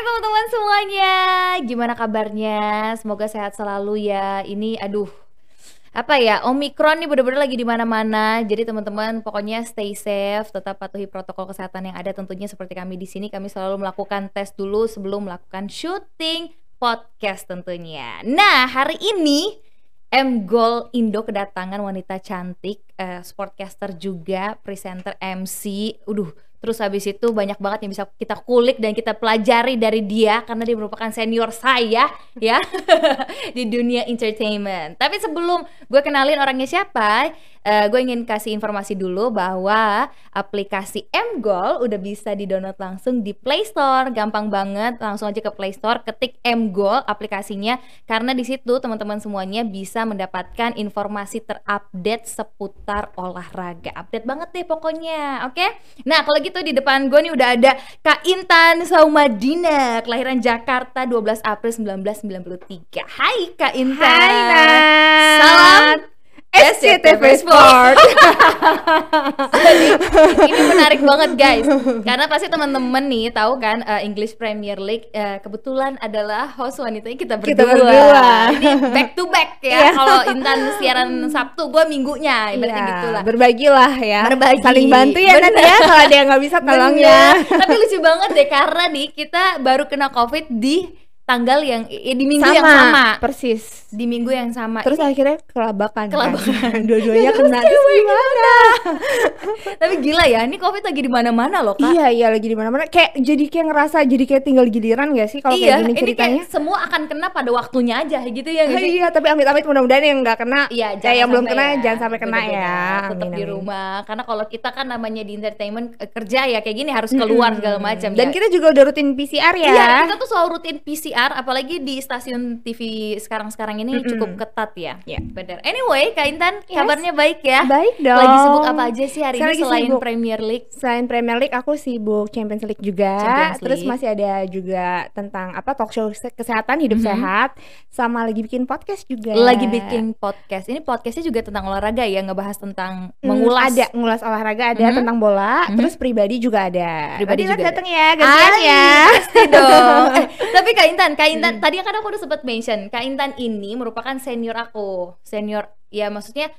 teman-teman semuanya, gimana kabarnya? Semoga sehat selalu ya. Ini aduh, apa ya? Omikron nih bener-bener lagi di mana-mana. Jadi teman-teman pokoknya stay safe, tetap patuhi protokol kesehatan yang ada tentunya seperti kami di sini kami selalu melakukan tes dulu sebelum melakukan syuting podcast tentunya. Nah, hari ini M Gold Indo kedatangan wanita cantik, uh, sportcaster juga, presenter MC. Uduh, Terus habis itu banyak banget yang bisa kita kulik dan kita pelajari dari dia karena dia merupakan senior saya ya di dunia entertainment. Tapi sebelum gue kenalin orangnya siapa, uh, gue ingin kasih informasi dulu bahwa aplikasi M-Goal udah bisa di-download langsung di Play Store. Gampang banget, langsung aja ke Play Store, ketik M-Goal aplikasinya karena di situ teman-teman semuanya bisa mendapatkan informasi terupdate seputar olahraga. Update banget deh pokoknya, oke? Okay? Nah, kalau gitu di depan gue nih udah ada Kak Intan Saumadina kelahiran Jakarta 12 April 1993 Hai Kak Intan Hai Nat Salam SCTV Sport. ini menarik banget guys, karena pasti teman-teman nih tahu kan uh, English Premier League uh, kebetulan adalah host wanitanya kita berdua. Kita berdua. Ini back to back ya. Yeah. Kalau Intan siaran Sabtu, gue minggunya, ibaratnya Iya, gitu lah. Berbagilah ya. Berbagi. Saling bantu ya Bener. ya. Kalau ada yang nggak bisa tolong ya. Tapi lucu banget deh karena nih kita baru kena COVID di tanggal yang eh, di minggu yang sama. Persis. Di minggu yang sama. Terus akhirnya kelabakan. kan. Kelabakan. Dua-duanya kena. Terus gimana? Tapi gila ya, ini COVID lagi di mana-mana loh, Kak. Iya iya lagi di mana-mana. Kayak jadi kayak ngerasa jadi kayak tinggal giliran gak sih kalau iya, kayak gini ini ceritanya? kayak semua akan kena pada waktunya aja gitu ya nggak sih? iya, tapi amit-amit mudah-mudahan yang nggak kena. Iya, eh, yang belum kena ya. jangan sampai kena Bener-bener. ya. Tetap Amin, di rumah. Karena kalau kita kan namanya di entertainment eh, kerja ya kayak gini harus keluar segala macam Dan ya. kita juga udah rutin PCR ya. Iya, kita tuh selalu rutin PCR, apalagi di stasiun TV sekarang-sekarang ini Mm-mm. cukup ketat ya. Iya. Bener. Anyway, Kak Intan, Yes. kabarnya baik ya? Baik dong. Lagi sibuk apa aja sih hari Sekarang ini selain sibuk. Premier League? Selain Premier League aku sibuk Champions League juga. Champions Terus League. masih ada juga tentang apa talk show se- kesehatan hidup Mhm. sehat sama lagi bikin podcast juga. Lagi bikin podcast. Ini podcastnya juga tentang olahraga ya, ngebahas tentang Hmm, mengulas. ada ngulas olahraga ada Mhm. tentang bola, Mhm. terus pribadi juga ada. Pribadi Nanti juga datang ya, gantian ya. pasti dong. Eh, tapi Kak Intan, Kak Intan, tadi kan aku udah sempat mention, Kak Intan ini merupakan senior aku. Senior, ya maksudnya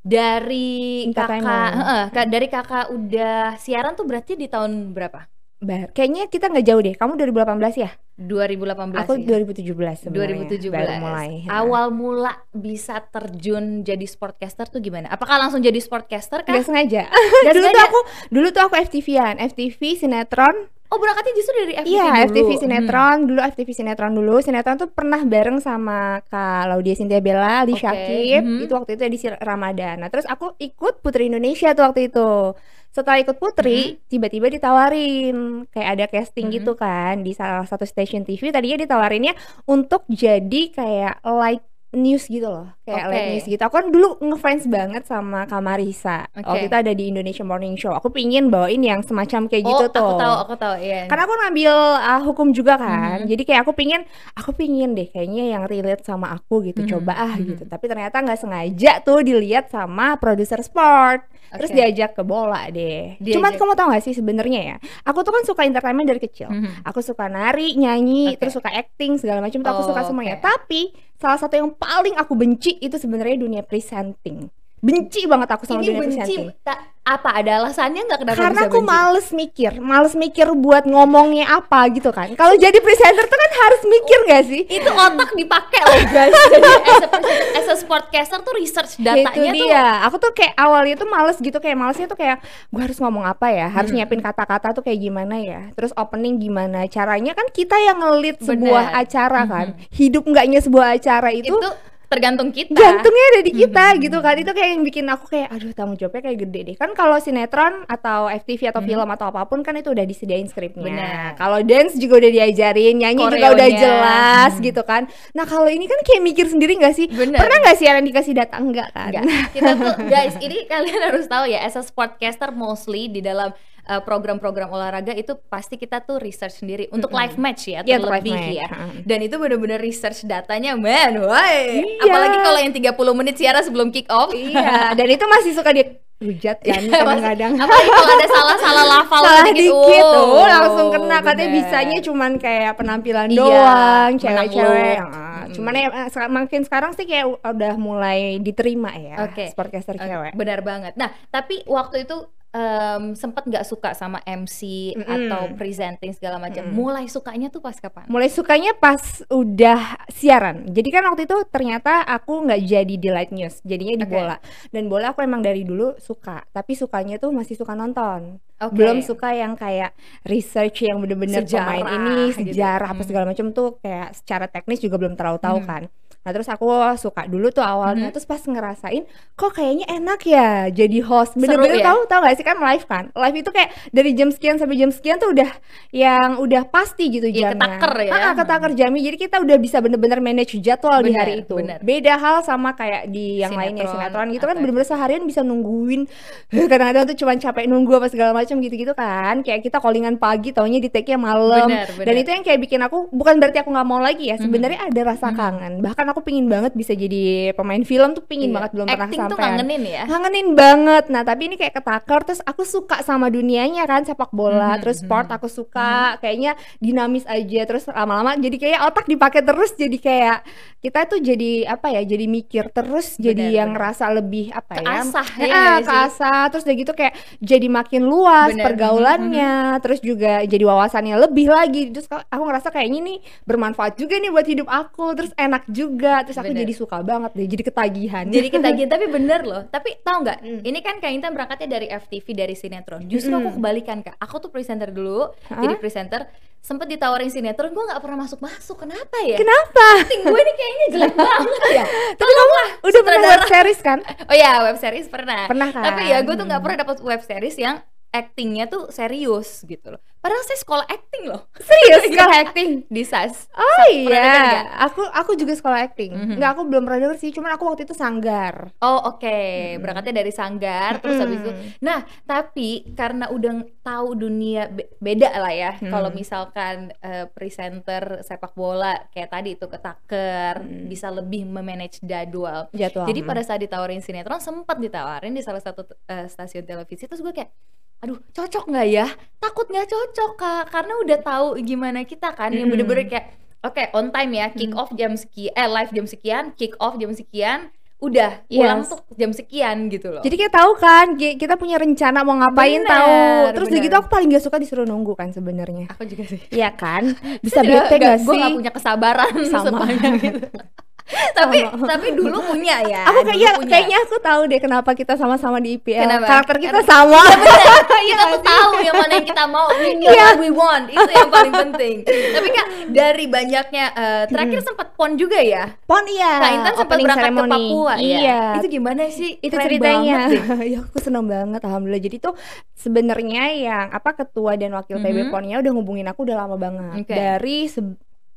dari kakak, heeh, Kak- dari kakak udah siaran tuh berarti di tahun berapa? Bar- Kayaknya kita nggak jauh deh. Kamu 2018 ya? 2018 Aku ya? 2017 sebenarnya. 2017 Baru mulai. ya. Awal mula bisa terjun jadi sportcaster tuh gimana? Apakah langsung jadi sportcaster kah? Nggak sengaja. Nggak dulu tuh aku dulu tuh aku FTV-an, FTV sinetron Oh berangkatnya justru dari FTV Iya, dulu. FTV Hmm. sinetron dulu, FTV sinetron dulu. Sinetron tuh pernah bareng sama Kak Laudia Cynthia Bella, Ali Oke, Syakib. mhm. Itu waktu itu edisi Ramadan. Nah, terus aku ikut Putri Indonesia tuh waktu itu. Setelah ikut Putri, tiba-tiba ditawarin kayak ada casting Mhm. gitu kan di salah satu stasiun TV. Tadinya ditawarinnya untuk jadi kayak light news gitu loh, kayak Oke. light news gitu. Aku kan dulu ngefans banget sama Kak Marisa. Oke. Waktu itu ada di Indonesia Morning Show. Aku pingin bawain yang semacam kayak Oh, gitu tuh. aku tahu, aku tahu, iya. Karena aku ngambil uh, hukum juga kan, Mhm. jadi kayak aku pingin, aku pingin deh kayaknya yang relate sama aku gitu, Mhm, coba ah mhm. gitu. Tapi ternyata nggak sengaja tuh dilihat sama produser sport, terus Oke. diajak ke bola deh. Cuman Diajak. kamu tau gak sih sebenarnya ya, aku tuh kan suka entertainment dari kecil. Mhm. Aku suka nari, nyanyi, Oke. terus suka acting segala macam, tuh aku Oh, suka semuanya. oke. Tapi salah satu yang paling aku benci itu sebenarnya dunia presenting. Benci banget aku sama Ini dunia benci ta- apa ada alasannya nggak kenapa Karena aku benci? males mikir, males mikir buat ngomongnya apa gitu kan. Kalau jadi presenter tuh kan harus mikir gak sih? itu otak dipakai loh guys jadi as a, as a sportcaster tuh research datanya itu tuh dia. Aku tuh kayak awalnya tuh males gitu, kayak malesnya tuh kayak gue harus ngomong apa ya, harus Hmm. nyiapin kata-kata tuh kayak gimana ya. Terus opening gimana caranya kan kita yang ngelit sebuah Bener. acara kan. Mhm. Hidup enggaknya sebuah acara itu, itu tergantung kita gantungnya ada di kita Mhm. gitu kan. Itu kayak yang bikin aku kayak aduh tanggung jawabnya kayak gede deh. Kan kalau sinetron atau FTV atau Mhm. film atau apa pun kan itu udah disediain skripnya. Kalau dance juga udah diajarin, nyanyi juga udah Koreonya. jelas Mhm. gitu kan. Nah, kalau ini kan kayak mikir sendiri gak sih? Bener. Pernah gak sih yang dikasih data enggak kan? Enggak. Kita tuh guys, ini kalian harus tahu ya, as a sportcaster mostly di dalam uh, program-program olahraga itu pasti kita tuh research sendiri untuk Mm-mm. live match ya live terlebih ya. Heeh. Dan itu bener-bener research datanya, man, why? Iya. Apalagi kalau yang 30 menit siaran sebelum kick off. Iya, dan itu masih suka di hujat kan Iya, kadang-kadang. Apalagi kalau ada salah-salah lafal Salah dikit, dikit oh, tuh langsung kena katanya bener. bisanya cuman kayak penampilan Iya, doang, cewek-cewek. Ah, Mm-mm. Cuman ya eh, makin sekarang sih kayak udah mulai diterima ya Oke. sportcaster Oke, cewek. Benar banget. Nah, tapi waktu itu em, sempet nggak suka sama MC Mm-mm. atau presenting segala macam. Mm-mm. Mulai sukanya tuh pas kapan? Mulai sukanya pas udah siaran. Jadi kan waktu itu ternyata aku nggak jadi di light news, jadinya di Oke. bola. Dan bola aku emang dari dulu suka, tapi sukanya tuh masih suka nonton. Oke. Belum suka yang kayak research yang bener-bener pemain Sejarah ini gitu. sejarah apa Hmm. segala macam tuh kayak secara teknis juga belum terlalu tahu Hmm. kan. Nah terus aku suka dulu tuh awalnya Mhm. terus pas ngerasain kok kayaknya enak ya jadi host bener-bener ya? tahu tahu gak sih kan live kan live itu kayak dari jam sekian sampai jam sekian tuh udah yang udah pasti gitu Iya, jamnya ketaker ya. Ah, ketaker jamnya jadi kita udah bisa bener-bener manage jadwal di Bener, hari itu bener. beda hal sama kayak di yang lainnya Sinetron, sinetron gitu kan bener-bener seharian bisa nungguin kadang-kadang tuh cuma capek nunggu apa segala macam gitu-gitu kan kayak kita callingan pagi taunya di take-nya malam Bener, dan itu yang kayak bikin aku bukan berarti aku nggak mau lagi ya Mhm. sebenarnya ada rasa Mhm. kangen bahkan aku pingin banget bisa jadi pemain film tuh pingin Iya. banget belum pernah Acting tuh ngangenin ya. ngangenin banget nah tapi ini kayak ketakar terus aku suka sama dunianya kan sepak bola Mhm, terus sport mhm. aku suka kayaknya dinamis aja terus lama-lama jadi kayak otak dipakai terus jadi kayak kita tuh jadi apa ya jadi mikir terus jadi Bener, yang bener. ngerasa lebih apa ya Keasah ya nggak sih? keasah terus udah gitu kayak jadi makin luas Bener, pergaulannya terus juga jadi wawasannya lebih lagi terus aku ngerasa kayaknya ini bermanfaat juga nih buat hidup aku terus enak juga terus aku Bener. jadi suka banget deh jadi ketagihan Jadi ketagihan tapi bener loh. Tapi tahu nggak? Hmm. Ini kan Kak Intan berangkatnya dari FTV dari sinetron. Justru aku Mm-mm. kebalikan Kak. Aku tuh presenter dulu, Hah? jadi presenter. Sempet ditawarin sinetron, gue nggak pernah masuk masuk. Kenapa ya? kenapa Acting gue ini kayaknya jelek banget ya. tapi kamu udah pernah web series kan Oh ya web series pernah. Pernah kan? Tapi ya gue tuh nggak Hmm. pernah dapat web series yang actingnya tuh serius gitu loh. Padahal saya sekolah acting loh serius sekolah acting di SAS. oh Sa- iya aku aku juga sekolah acting Mhm. nggak aku belum pernah denger sih cuman aku waktu itu sanggar Oh oke, Mm-mm. berangkatnya dari sanggar terus habis itu. Mm-mm. Nah tapi karena udah tahu dunia be- beda lah ya. Hmm. Kalau misalkan eh, presenter sepak bola kayak tadi itu ketaker, Hmm. bisa lebih memanage jadwal. jadwal Jadi pada saat ditawarin sinetron sempat ditawarin di salah satu eh, stasiun televisi terus gue kayak aduh cocok nggak ya takut nggak cocok kak karena udah tahu gimana kita kan yang bener-bener kayak oke on time ya kick off jam sekian eh live jam sekian kick off jam sekian udah pulang Yes. tuh jam sekian gitu loh Jadi kita tahu kan, ki- kita punya rencana mau ngapain Bener, tahu. Terus bener. gitu aku paling gak suka disuruh nunggu kan sebenarnya. aku juga sih Iya kan? Bisa bete gak gue sih? gak punya kesabaran Sama. sepanjang tapi tapi dulu punya ya Aku kayaknya punya. kayaknya aku tahu deh kenapa kita sama-sama di IPL. Kenapa? Karakter kita Karena- sama. kita tuh tahu yang mana yang kita mau we know what we want itu yang paling penting tapi kak dari banyaknya eh, terakhir sempat pon juga ya Pon iya. Kak Intan sempat berangkat ke ceremony. Papua ya Iya. itu gimana sih itu Keren ceritanya ya aku seneng banget alhamdulillah jadi tuh sebenarnya yang apa ketua dan wakil PB Mhm. Ponnya udah ngubungin aku udah lama banget Oke. dari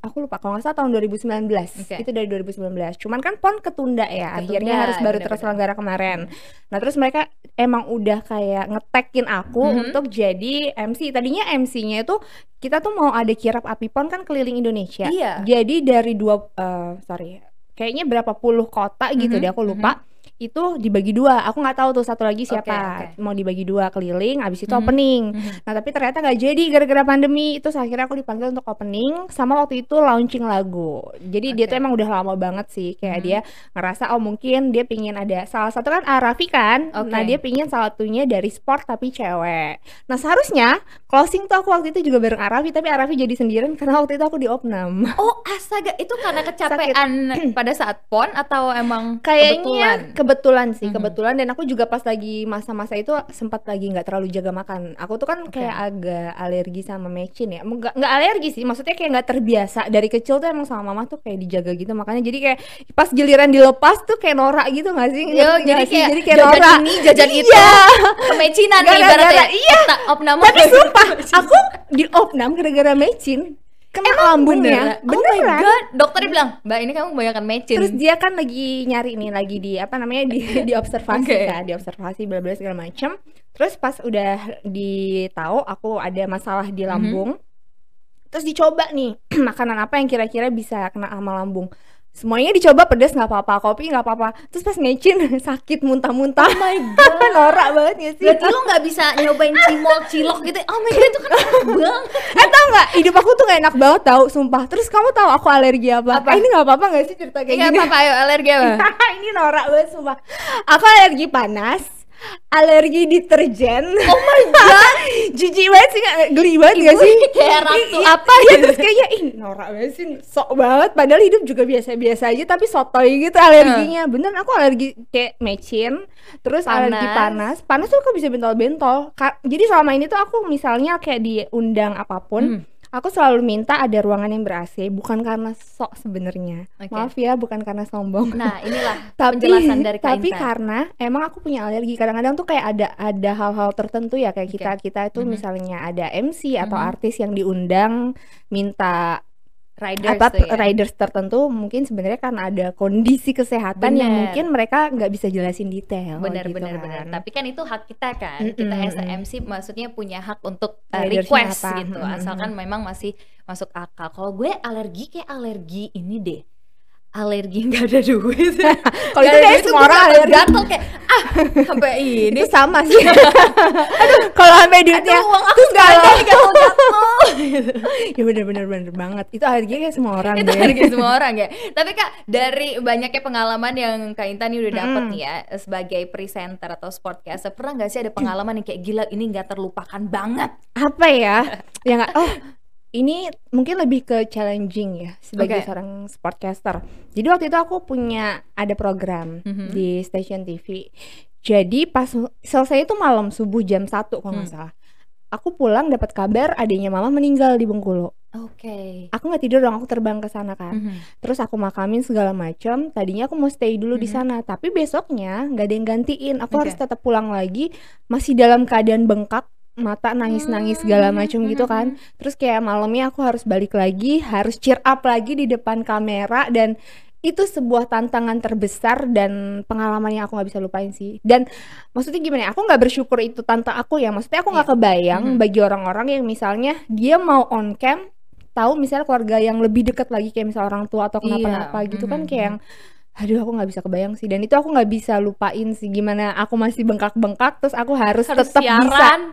aku lupa kalau nggak salah tahun 2019 Oke. itu dari 2019 cuman kan pon ketunda ya Ketunda, akhirnya harus baru bener-bener. terselenggara kemarin nah terus mereka emang udah kayak ngetekin aku Mhm. untuk jadi MC tadinya MC-nya itu kita tuh mau ada kirap api pon kan keliling Indonesia iya jadi dari dua eh, sorry, kayaknya berapa puluh kota gitu Mhm, deh aku lupa. Itu dibagi dua. Aku nggak tahu tuh satu lagi siapa. oke. Mau dibagi dua keliling, abis itu Mhm. opening. Mhm. Nah tapi ternyata nggak jadi gara-gara pandemi. Itu akhirnya aku dipanggil untuk opening sama waktu itu launching lagu. Jadi dia Oke. tuh emang udah lama banget sih. Kayak Mhm. dia ngerasa oh mungkin dia pingin ada salah satu kan Arafi kan. Oke. Nah dia pingin salah satunya dari sport tapi cewek. Nah seharusnya closing tuh aku waktu itu juga bareng Arafi tapi Arafi jadi sendirian karena waktu itu aku di opnam. oh astaga itu karena kecapean pada saat pon atau emang Kayaknya kebetulan kebetulan sih, Mhm. kebetulan dan aku juga pas lagi masa-masa itu sempat lagi nggak terlalu jaga makan. Aku tuh kan Oke. kayak agak alergi sama mecin ya. Nggak nggak alergi sih, maksudnya kayak nggak terbiasa. Dari kecil tuh emang sama mama tuh kayak dijaga gitu. Makanya jadi kayak pas giliran dilepas tuh kayak norak gitu nggak sih? Yo, jadi sih? kayak, jadi kayak jajan norak. ini, jajan itu, Iya. kemecinan nih Gara-gara- ibaratnya. iya. Opname. Tapi sumpah, aku di opnam gara-gara mecin kena lambungnya. beneran? Oh my god, dokternya bilang, Mbak ini kamu kebanyakan mecin. Terus dia kan lagi nyari nih, lagi di apa namanya di di observasi Oke. kan, di observasi bla bla segala macam. Terus pas udah ditahu aku ada masalah di Mhm. lambung, terus dicoba nih makanan apa yang kira-kira bisa kena sama lambung. Semuanya dicoba pedas nggak apa-apa. Kopi nggak apa-apa. Terus pas mecin sakit muntah-muntah. Oh my god. norak banget ya sih? Berarti lo nggak bisa nyobain cimol cilok gitu. Oh my god itu kan enak banget. eh tau nggak? Hidup aku tuh gak enak banget tau. Sumpah. Terus kamu tahu aku alergi apa, Apa? Eh, ini nggak apa-apa nggak sih cerita kayak Kayak gini? apa ayo alergi apa? ini norak banget sumpah. Aku alergi panas alergi deterjen. Oh my god. Jijik banget sih geli banget gak sih? kayak ratu Ih, apa Iya gitu. terus kayaknya ih norak banget sih sok banget. Padahal hidup juga biasa-biasa aja tapi sotoy gitu alerginya. Bener aku alergi kayak mecin terus alergi Panas. panas. Panas tuh aku bisa bentol-bentol. Jadi selama ini tuh aku misalnya kayak diundang apa pun Hmm. Aku selalu minta ada ruangan yang ber AC bukan karena sok sebenarnya Oke. maaf ya bukan karena sombong Nah inilah tapi penjelasan dari Kak tapi Intan. karena emang aku punya alergi kadang-kadang tuh kayak ada ada hal-hal tertentu ya kayak Oke. kita kita itu Mhm. misalnya ada MC atau Mhm. artis yang diundang minta riders apa ya. riders tertentu mungkin sebenarnya karena ada kondisi kesehatan yang Bener. mungkin mereka nggak bisa jelasin detail benar gitu benar kan. benar tapi kan itu hak kita kan kita Mm-mm, as a mm-mm. MC maksudnya punya hak untuk uh, request apa, gitu mm-mm, asalkan memang masih masuk akal kalau gue alergi kayak alergi ini deh alergi nggak ada duit. Kalau itu kayak semua orang alergi. gatel kayak ah sampai ini. Itu sama sih. Aduh kalau sampai duitnya Aduh, uang aku nggak ada kalau nih gatel-gatel ya bener bener bener banget. Itu alergi kayak semua orang itu deh harga semua orang ya. Tapi kak dari banyaknya pengalaman yang kak Intan udah dapet Mm. nih ya sebagai presenter atau sportcaster pernah nggak sih ada pengalaman yang kayak gila ini nggak terlupakan banget. Apa ya? Ya nggak oh ini mungkin lebih ke challenging ya sebagai Oke. seorang sportcaster jadi waktu itu aku punya ada program Mhm. di stasiun TV jadi pas selesai itu malam subuh jam 1 kalau nggak Hmm. salah aku pulang dapat kabar adiknya mama meninggal di Bengkulu oke aku nggak tidur dong aku terbang ke sana kan Mhm. terus aku makamin segala macam tadinya aku mau stay dulu di Mhm. sana tapi besoknya nggak ada yang gantiin aku Oke. harus tetap pulang lagi masih dalam keadaan bengkak mata nangis-nangis segala Hmm, macam gitu mhm, kan. terus kayak malamnya aku harus balik lagi harus cheer up lagi di depan kamera dan itu sebuah tantangan terbesar dan pengalaman yang aku nggak bisa lupain sih. Dan maksudnya gimana ya aku nggak bersyukur itu tante aku ya. Maksudnya aku nggak Iya. kebayang Mhm. bagi orang-orang yang misalnya dia mau on cam tahu misalnya keluarga yang lebih dekat lagi kayak misal orang tua atau Iya, kenapa-napa gitu kan kayak yang aduh aku nggak bisa kebayang sih. Dan itu aku nggak bisa lupain sih gimana aku masih bengkak-bengkak terus aku harus, harus tetap bisa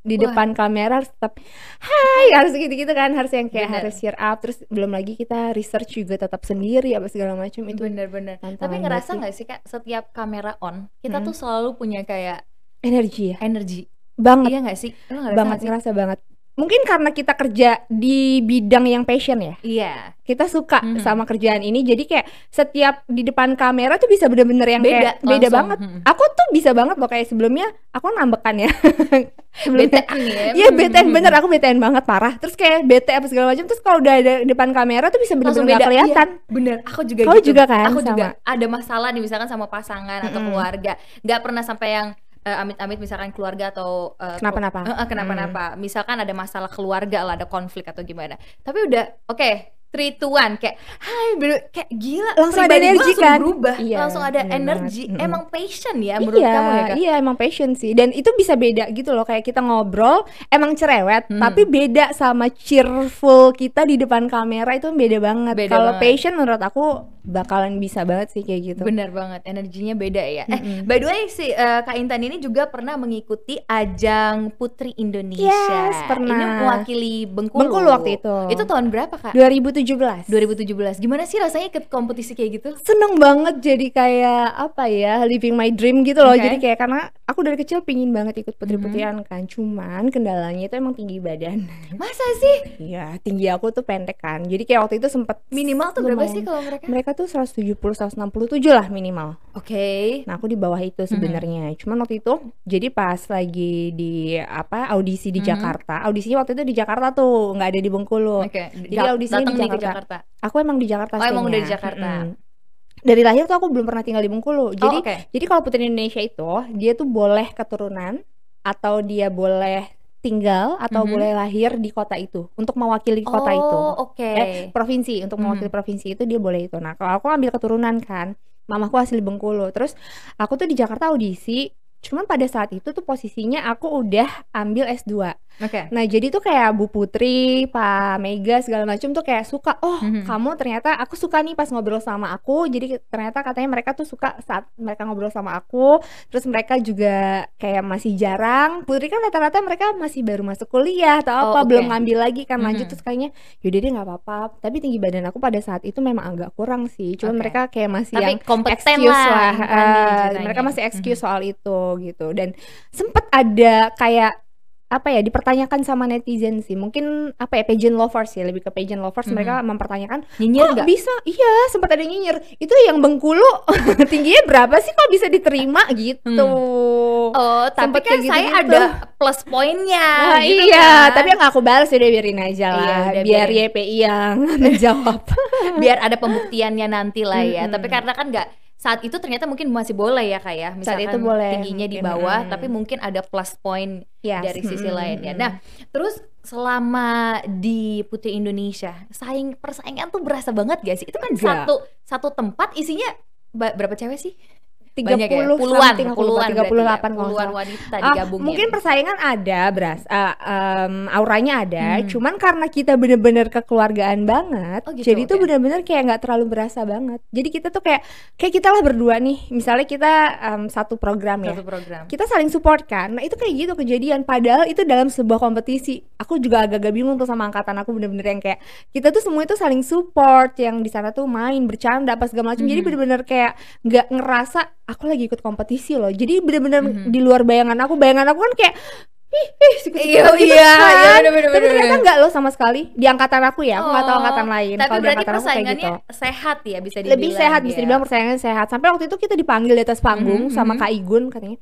di Wah. depan kamera harus tetap hai harus gitu-gitu kan harus yang kayak Bener. harus cheer up terus belum lagi kita research juga tetap sendiri apa segala macam itu bener-bener tapi ngerasa nggak sih kak setiap kamera on kita Mhm. tuh selalu punya kayak energi ya energi banget iya nggak sih Lo ngerasa banget sih? ngerasa banget mungkin karena kita kerja di bidang yang passion ya? Iya. Kita suka Mhm. sama kerjaan ini jadi kayak setiap di depan kamera tuh bisa bener-bener yang beda kayak beda langsung. banget. Mhm. aku tuh bisa banget loh kayak sebelumnya aku nambekan ya. Betean ya. Iya BTN bener. Aku BTN banget parah. Terus kayak BT apa segala macam Terus kalau udah ada depan kamera tuh bisa bener-bener beda. gak kelihatan. Iya, bener. Aku juga Kau gitu. juga kan, aku juga sama. ada masalah nih misalkan sama pasangan atau Mm-mm. keluarga. Nggak pernah sampai yang eh, amit-amit misalkan keluarga atau eh, Kenapa-napa. Eh, eh, kenapa-napa misalkan ada masalah keluarga lah ada konflik atau gimana tapi udah oke three to one kayak hai kayak gila Langsung ada energi langsung kan? berubah Iya, langsung ada energi. Mm-mm. emang passion ya menurut iya, kamu ya kak Iya emang passion sih Dan itu bisa beda gitu loh Kayak kita ngobrol Emang cerewet Hmm. Tapi beda sama cheerful kita di depan kamera Itu beda banget Kalau passion menurut aku Bakalan bisa banget sih kayak gitu Bener banget, energinya beda ya. Eh, Mm-mm. by the way si eh, Kak Intan ini juga pernah mengikuti ajang Putri Indonesia. Yes, pernah. Ini mewakili Bengkulu. Bengkulu waktu itu. Itu tahun berapa Kak? 2017 2017. Gimana sih rasanya ikut kompetisi kayak gitu? seneng banget jadi kayak apa ya living my dream gitu loh Oke. jadi kayak karena aku dari kecil pingin banget ikut putri-putrian Mm-hmm. kan cuman kendalanya itu emang tinggi badan Masa sih? iya tinggi aku tuh pendek kan jadi kayak waktu itu sempet Minimal tuh berapa sih kalau mereka? mereka tuh 170 167 lah minimal Oke. nah aku di bawah itu Mm-hmm. sebenarnya cuman waktu itu jadi pas lagi di apa audisi di Mhm. Jakarta audisinya waktu itu di Jakarta tuh nggak ada di Bengkulu Oke. Jadi audisinya di nih ke Jakarta. Jakarta. aku emang di Jakarta Oh, emang udah di. Jakarta. Mm-mm. Dari lahir tuh aku belum pernah tinggal di Bengkulu jadi oh, oke. Jadi kalau putri Indonesia itu dia tuh boleh keturunan atau dia boleh tinggal atau Mhm. boleh lahir di kota itu untuk mewakili kota itu. Oh, oke. Eh, provinsi untuk mewakili Mhm. provinsi itu dia boleh itu. Nah, kalau aku ambil keturunan kan, mamaku asli Bengkulu. Terus aku tuh di Jakarta audisi cuman pada saat itu tuh posisinya aku udah ambil S2. Oke. Nah, jadi tuh kayak Bu Putri, Pak Mega segala macam tuh kayak suka, "Oh, Mhm. kamu ternyata aku suka nih pas ngobrol sama aku." Jadi ternyata katanya mereka tuh suka saat mereka ngobrol sama aku. Terus mereka juga kayak masih jarang. Putri kan rata-rata mereka masih baru masuk kuliah atau Oh, apa, oke. belum ngambil lagi kan lanjut Mhm. terus kayaknya yaudah deh nggak apa-apa. Tapi tinggi badan aku pada saat itu memang agak kurang sih. Cuman Oke. mereka kayak masih Tapi yang kompeten excuse lah lah, ceritanya. mereka masih excuse Mhm. soal itu gitu. Dan sempet ada kayak apa ya dipertanyakan sama netizen sih mungkin apa ya pageant lovers ya lebih ke pageant lovers Mhm. mereka mempertanyakan Nyinyir kok nggak? bisa iya sempat ada nyinyir itu yang Bengkulu tingginya berapa sih kok bisa diterima gitu Oh, tapi Sempet kan kayak saya gitu-gitu. ada plus poinnya Nah, gitu iya kan. tapi nggak aku balas udah biarin aja Iya, lah udah biar biarin. YPI yang menjawab biar ada pembuktiannya nanti lah ya. Mm-mm. Tapi karena kan nggak saat itu ternyata mungkin masih boleh ya kak ya. Saat Misalkan itu boleh, tingginya di bawah, mm. tapi mungkin ada plus point Yes, dari sisi mm-mm, lainnya. mm-mm. Nah, terus selama di Putri Indonesia, saing persaingan tuh berasa banget gak sih? Itu kan Enggak. satu satu tempat isinya berapa cewek sih? 30 Banyak ya? Puluhan, something, aku lupa, puluhan 38 berarti ya. nggak Puluhan wanita Ah, digabungin. mungkin persaingan ada beras ah, em, auranya ada Hmm. cuman karena kita bener-bener kekeluargaan banget Oh gitu, jadi tuh oke. bener-bener kayak nggak terlalu berasa banget jadi kita tuh kayak kayak kita lah berdua nih misalnya kita em, satu program ya satu program. kita saling support kan nah itu kayak gitu kejadian padahal itu dalam sebuah kompetisi aku juga agak-agak bingung tuh sama angkatan aku bener-bener yang kayak kita tuh semua itu saling support yang di sana tuh main bercanda apa segala macam jadi Mhm. bener-bener kayak nggak ngerasa aku lagi ikut kompetisi loh jadi bener-bener Mhm. di luar bayangan aku bayangan aku kan kayak ih ih sikut Iya, gitu iya, kan iya, bener-bener, tapi ternyata bener-bener. nggak loh sama sekali di angkatan aku ya aku nggak tahu Oh, angkatan lain Tapi di berarti angkatan aku kayak persaingannya gitu sehat ya bisa dibilang. lebih sehat bisa ya. dibilang persaingan sehat sampai waktu itu kita dipanggil di atas panggung Mhm, sama mhm. Kak Igun katanya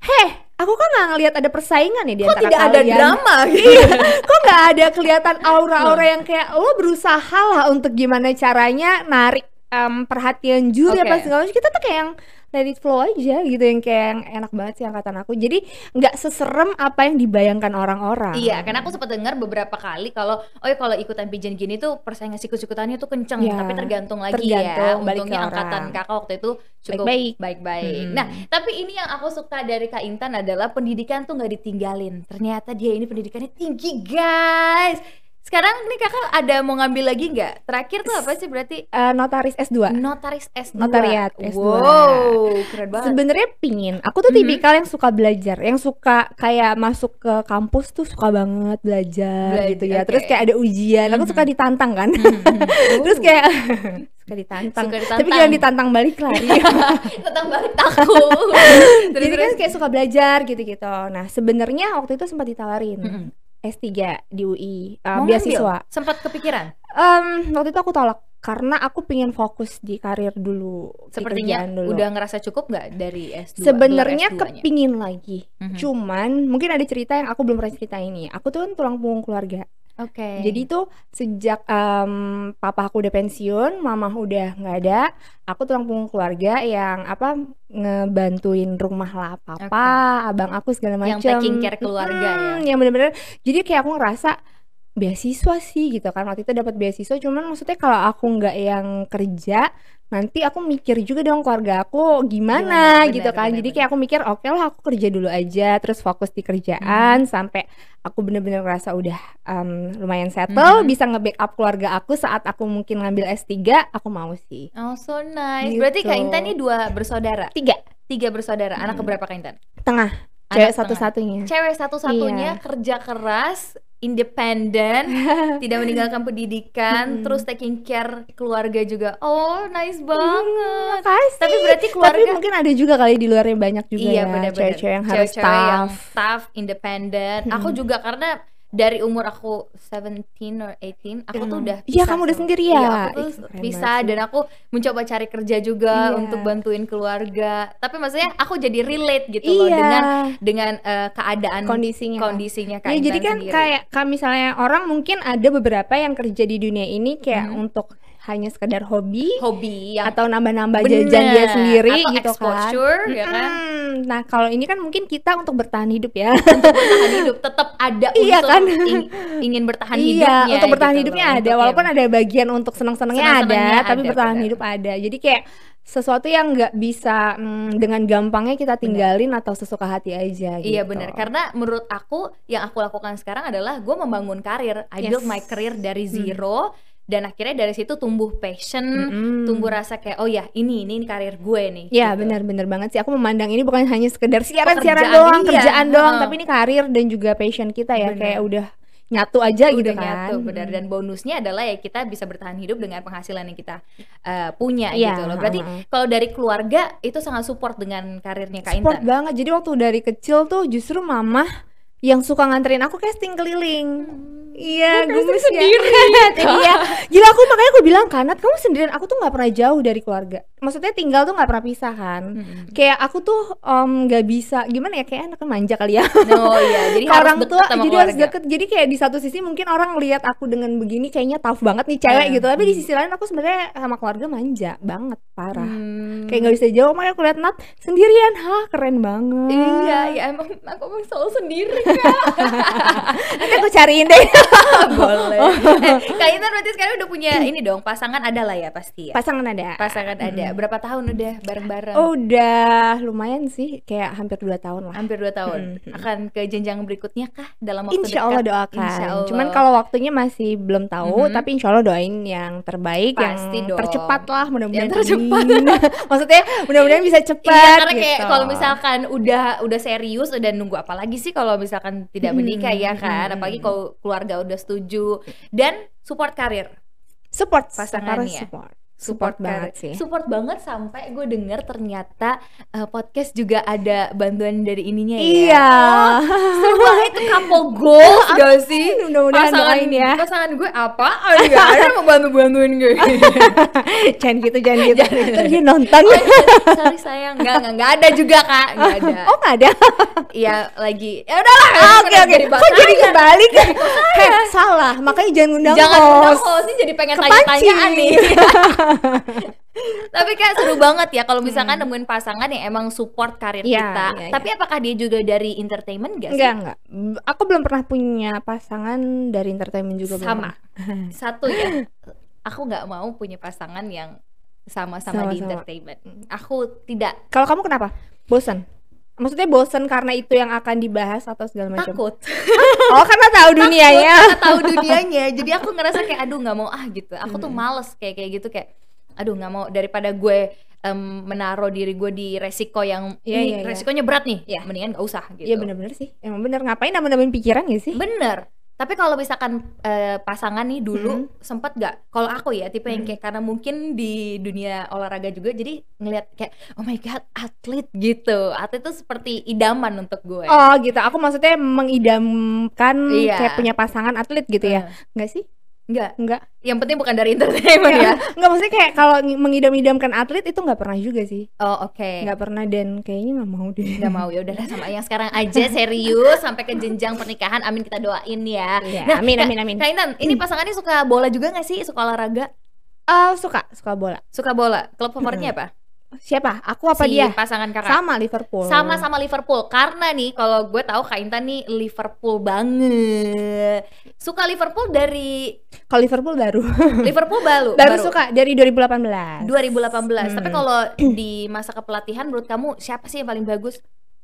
heh aku kan nggak ngelihat ada persaingan ya di Kok antara tidak ada kalian drama gitu? iya kok nggak ada kelihatan aura-aura yang kayak lo berusaha lah untuk gimana caranya narik em, perhatian juri Oke. apa segala macam kita tuh kayak yang let it flow aja gitu yang kayak yang enak banget sih angkatan aku jadi nggak seserem apa yang dibayangkan orang-orang Iya, karena aku sempat dengar beberapa kali kalau oh ya kalau ikutan pigeon gini tuh persaingan sikut-sikutannya tuh kenceng, Iya, tapi tergantung lagi tergantung, ya. Untungnya angkatan orang. kakak waktu itu cukup Baik-baik. baik-baik. Mm-mm. Nah, tapi ini yang aku suka dari Kak Intan adalah pendidikan tuh nggak ditinggalin. Ternyata dia ini pendidikannya tinggi, guys. Sekarang nih kakak ada mau ngambil lagi nggak? Terakhir tuh apa sih berarti Eh, notaris S2 notaris S2. Notariat S2. Wow, keren banget. Sebenarnya pingin. Aku tuh Mhm. tipikal yang suka belajar, yang suka kayak masuk ke kampus tuh suka banget belajar Belajar, gitu ya. oke. Terus kayak ada ujian, aku Mhm. suka ditantang kan. Mhm. Terus Oh. kayak suka ditantang. Suka Tapi ditantang. jangan ditantang balik lari. tentang balik takut. Terus, Jadi kan kayak suka belajar gitu-gitu. Nah, sebenarnya waktu itu sempat ditawarin Mhm. S3 di UI, uh, Mau beasiswa. ngambil? Sempat kepikiran? Em, waktu itu aku tolak karena aku pengen fokus di karir dulu, Sepertinya dulu. udah ngerasa cukup nggak dari S2? Sebenarnya gelar S2-nya? kepingin lagi. Mhm. Cuman mungkin ada cerita yang aku belum pernah cerita ini. Aku tuh kan tulang punggung keluarga. Oke. Jadi tuh sejak em, papa aku udah pensiun, mama udah nggak ada, aku tulang punggung keluarga yang apa ngebantuin rumah lah papa, abang aku segala macam. Yang taking care keluarga ya? Yang bener-bener. Jadi kayak aku ngerasa beasiswa sih gitu kan waktu itu dapat beasiswa cuman maksudnya kalau aku nggak yang kerja nanti aku mikir juga dong keluarga aku gimana, Gimana? gitu kan benar, jadi kayak aku mikir oke lah aku kerja dulu aja terus fokus di kerjaan sampai aku bener-bener ngerasa udah em, lumayan settle Mhm. bisa nge-backup keluarga aku saat aku mungkin ngambil S3 aku mau sih Oh so nice. Gitu. Berarti Kak Intan ini dua bersaudara. tiga Tiga bersaudara. Anak Hmm. keberapa Kak Intan? tengah cewek satu-satunya Cewek satu-satunya Iya. kerja keras, independen, tidak meninggalkan pendidikan, Mm-mm. terus taking care keluarga juga. Oh nice banget. Makasih. Tapi berarti Tapi keluarga mungkin ada juga kali di luarnya banyak juga iya ya cewek-cewek yang harus tough. tough, independen. Aku Mm-mm. juga karena dari umur aku 17 or 18 aku tuh Hmm. udah Iya, kamu udah sendiri Iya, ya? aku tuh keren bisa banget dan aku mencoba cari kerja juga Iya. untuk bantuin keluarga. Tapi maksudnya aku jadi relate gitu loh Iya. dengan dengan eh, keadaan kondisinya kan. kondisinya Kak Ya, jadi kan sendiri. kayak kan misalnya orang mungkin ada beberapa yang kerja di dunia ini kayak Mhm. untuk hanya sekedar hobi hobi yang atau nambah-nambah Bener. jajan dia sendiri Atau gitu exposure, kan. ya kan? Nah, kalau ini kan mungkin kita untuk bertahan hidup ya. untuk bertahan hidup tetap ada unsur Iya kan? ing- ingin bertahan iya, hidupnya untuk bertahan gitu hidupnya loh, ada untuk walaupun yang- ada bagian untuk senang-senangnya ada, Senang-senangnya tapi ada, bertahan benar. hidup ada. Jadi kayak sesuatu yang nggak bisa mm, dengan gampangnya kita tinggalin atau sesuka hati aja gitu. Iya benar, karena menurut aku yang aku lakukan sekarang adalah gue membangun karir. I build Yes. my career dari zero dan akhirnya dari situ tumbuh passion, Mm-mm. tumbuh rasa kayak oh ya ini ini, ini karir gue nih. Ya gitu. benar-benar banget sih. Aku memandang ini bukan hanya sekedar siaran-siaran Pekerjaan, doang, iya. kerjaan doang, tapi ini karir dan juga passion kita ya. Benar. Kayak udah nyatu aja gitu Udah kan. nyatu benar dan bonusnya adalah ya kita bisa bertahan hidup dengan penghasilan yang kita uh, punya Iya, gitu loh. Berarti kalau dari keluarga itu sangat support dengan karirnya Kak Support Intan. banget. Jadi waktu dari kecil tuh justru mama yang suka nganterin aku casting keliling. Iya, gemes ya. sendiri? Iya, gila aku makanya aku bilang kanat kamu sendirian. Aku tuh nggak pernah jauh dari keluarga. Maksudnya tinggal tuh nggak pernah pisah kan. Mm-mm. Kayak aku tuh nggak bisa gimana ya kayak anaknya manja kali ya. Oh iya, jadi harus orang tua sama jadi harus deket. Jadi kayak di satu sisi mungkin orang lihat aku dengan begini kayaknya tough banget nih cewek Eh, gitu. Tapi di hmm. sisi lain aku sebenarnya sama keluarga manja banget parah. Hmm. Kayak nggak bisa jauh makanya aku lihat Nat sendirian, hah keren banget. Iya, ya emang aku emang selalu sendiri Kak. Nanti aku cariin deh. Boleh. Eh, Kak Intan berarti sekarang udah punya ini dong, pasangan ada lah ya pasti ya. Pasangan ada. Pasangan ada. Berapa tahun udah bareng-bareng? Oh, udah lumayan sih, kayak hampir 2 tahun lah. Hampir 2 tahun. Mm-mm. Akan ke jenjang berikutnya kah dalam waktu Insya Allah dekat? doakan. Insya Allah. Cuman kalau waktunya masih belum tahu, Mhm. tapi insya Allah doain yang terbaik, Pasti yang dong. tercepat lah, mudah-mudahan. Yang tercepat. Maksudnya mudah-mudahan bisa cepat. Iya, karena kayak gitu. kalau misalkan udah udah serius udah nunggu apa lagi sih kalau misalkan tidak Hmm, menikah ya kan, hmm. apalagi kalau keluarga udah setuju dan support karir. support pasangannya. support. Support, banget sih. Support banget sampai gue denger ternyata eh, podcast juga ada bantuan dari ininya ya. Iya. Seru banget itu couple goals gak sih? Mudah-mudahan pasangan, doain ya. Pasangan gue apa? Oh, gak ada mau bantu-bantuin gue. jangan gitu, jangan gitu. Ntar dia nonton. Sorry sayang, enggak, enggak, enggak ada juga kak, enggak ada. Oh nggak ada. Iya lagi. Ya udahlah. Ah, Oke oke. Kok jadi kebalik? Heh, salah. Makanya jangan undang Jangan undang host. host ini jadi pengen tanya-tanyaan nih. Tapi kak seru banget ya kalau misalkan nemuin pasangan yang emang support karir Iya, kita. iya, Tapi apakah dia juga dari entertainment gak sih? Enggak enggak. Aku belum pernah punya pasangan dari entertainment juga belum Sama. pernah. Satu ya, aku nggak mau punya pasangan yang sama-sama di entertainment. Aku tidak Kalau kamu kenapa? Bosan? Maksudnya bosan karena itu yang akan dibahas atau segala macam? takut. Oh karena tahu dunianya. Takut, tahu dunianya. Jadi aku ngerasa kayak aduh nggak mau ah gitu. Aku tuh males kayak kayak gitu kayak aduh nggak mau daripada gue em, menaruh diri gue di resiko yang Iya, ini iya, iya. resikonya berat nih. Iya. Mendingan gak usah gitu. Iya bener-bener sih. Emang bener ngapain nambah-nambahin pikiran ya sih? Bener. Tapi kalau misalkan eh, pasangan nih dulu sempet gak? Kalau aku ya tipe yang kayak karena mungkin di dunia olahraga juga jadi ngelihat kayak oh my god atlet gitu. Atlet itu seperti idaman untuk gue. Oh gitu. Aku maksudnya mengidamkan Iya. kayak punya pasangan atlet gitu ya? Eh, Enggak sih? Enggak. Enggak. Yang penting bukan dari entertainment ya. Enggak maksudnya kayak kalau ng- mengidam-idamkan atlet itu nggak pernah juga sih. Oh oke. Nggak pernah dan kayaknya nggak mau deh. Nggak mau ya udahlah sama yang sekarang aja serius sampai ke jenjang pernikahan. Amin kita doain ya. Iya, amin, Kak- amin, amin. Kak Intan, ini pasangannya suka bola juga nggak sih? Suka olahraga? Eh, suka, suka bola. Suka bola. Klub favoritnya apa? Siapa? Aku apa si dia? pasangan kakak. Sama Liverpool. Sama-sama Liverpool karena nih kalau gue tahu Kak Intan nih Liverpool banget. Suka Liverpool dari Kalau Liverpool baru. Liverpool baru. baru suka dari 2018. 2018. Tapi Hmm. kalau di masa kepelatihan menurut kamu siapa sih yang paling bagus?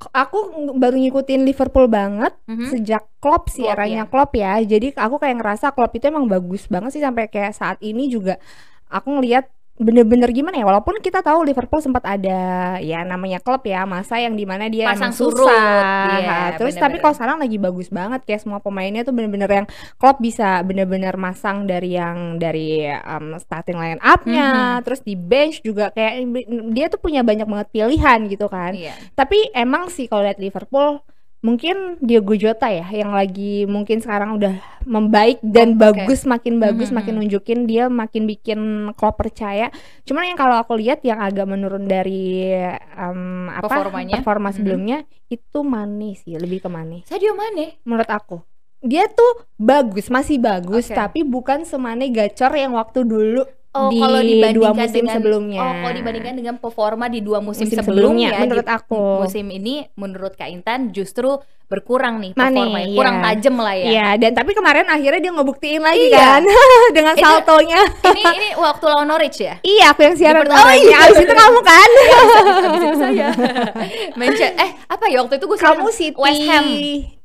Aku baru ngikutin Liverpool banget Mhm. sejak Klopp sih Klopp, eranya ya. Klopp ya. Jadi aku kayak ngerasa Klopp itu emang bagus banget sih sampai kayak saat ini juga aku ngelihat bener-bener gimana ya walaupun kita tahu Liverpool sempat ada ya namanya klub ya masa yang di mana dia Pasang surut, susah iya, terus bener-bener. tapi kalau sekarang lagi bagus banget kayak semua pemainnya tuh bener-bener yang klub bisa bener-bener masang dari yang dari um, starting line up-nya Mhm. terus di bench juga kayak dia tuh punya banyak banget pilihan gitu kan Iya. tapi emang sih kalau lihat Liverpool mungkin Diogo Jota ya yang lagi mungkin sekarang udah membaik dan Oh, bagus makin bagus Mhm, makin mhm. nunjukin dia makin bikin Klopp percaya. Cuman yang kalau aku lihat yang agak menurun dari em, apa Performanya? performa Mhm. sebelumnya itu Mane sih lebih ke Mane Sadio Mane. menurut aku. Dia tuh bagus, masih bagus, Oke. tapi bukan semane gacor yang waktu dulu Oh, di kalau dua dibandingkan musim dengan sebelumnya. Oh, kalau dibandingkan dengan performa di dua musim, Musim sebelumnya, sebelumnya, menurut di aku. musim ini menurut Kak Intan justru berkurang nih Mane, performanya, kurang iya. tajam lah ya. Iya, dan tapi kemarin akhirnya dia ngebuktiin lagi Iya. kan dengan Itu- saltonya. ini ini waktu lawan Norwich ya? Iya, aku yang siaran. Oh, iya. Abis itu kamu kan? Habis itu saya. Manchester eh apa ya waktu itu gue kamu City. West Ham.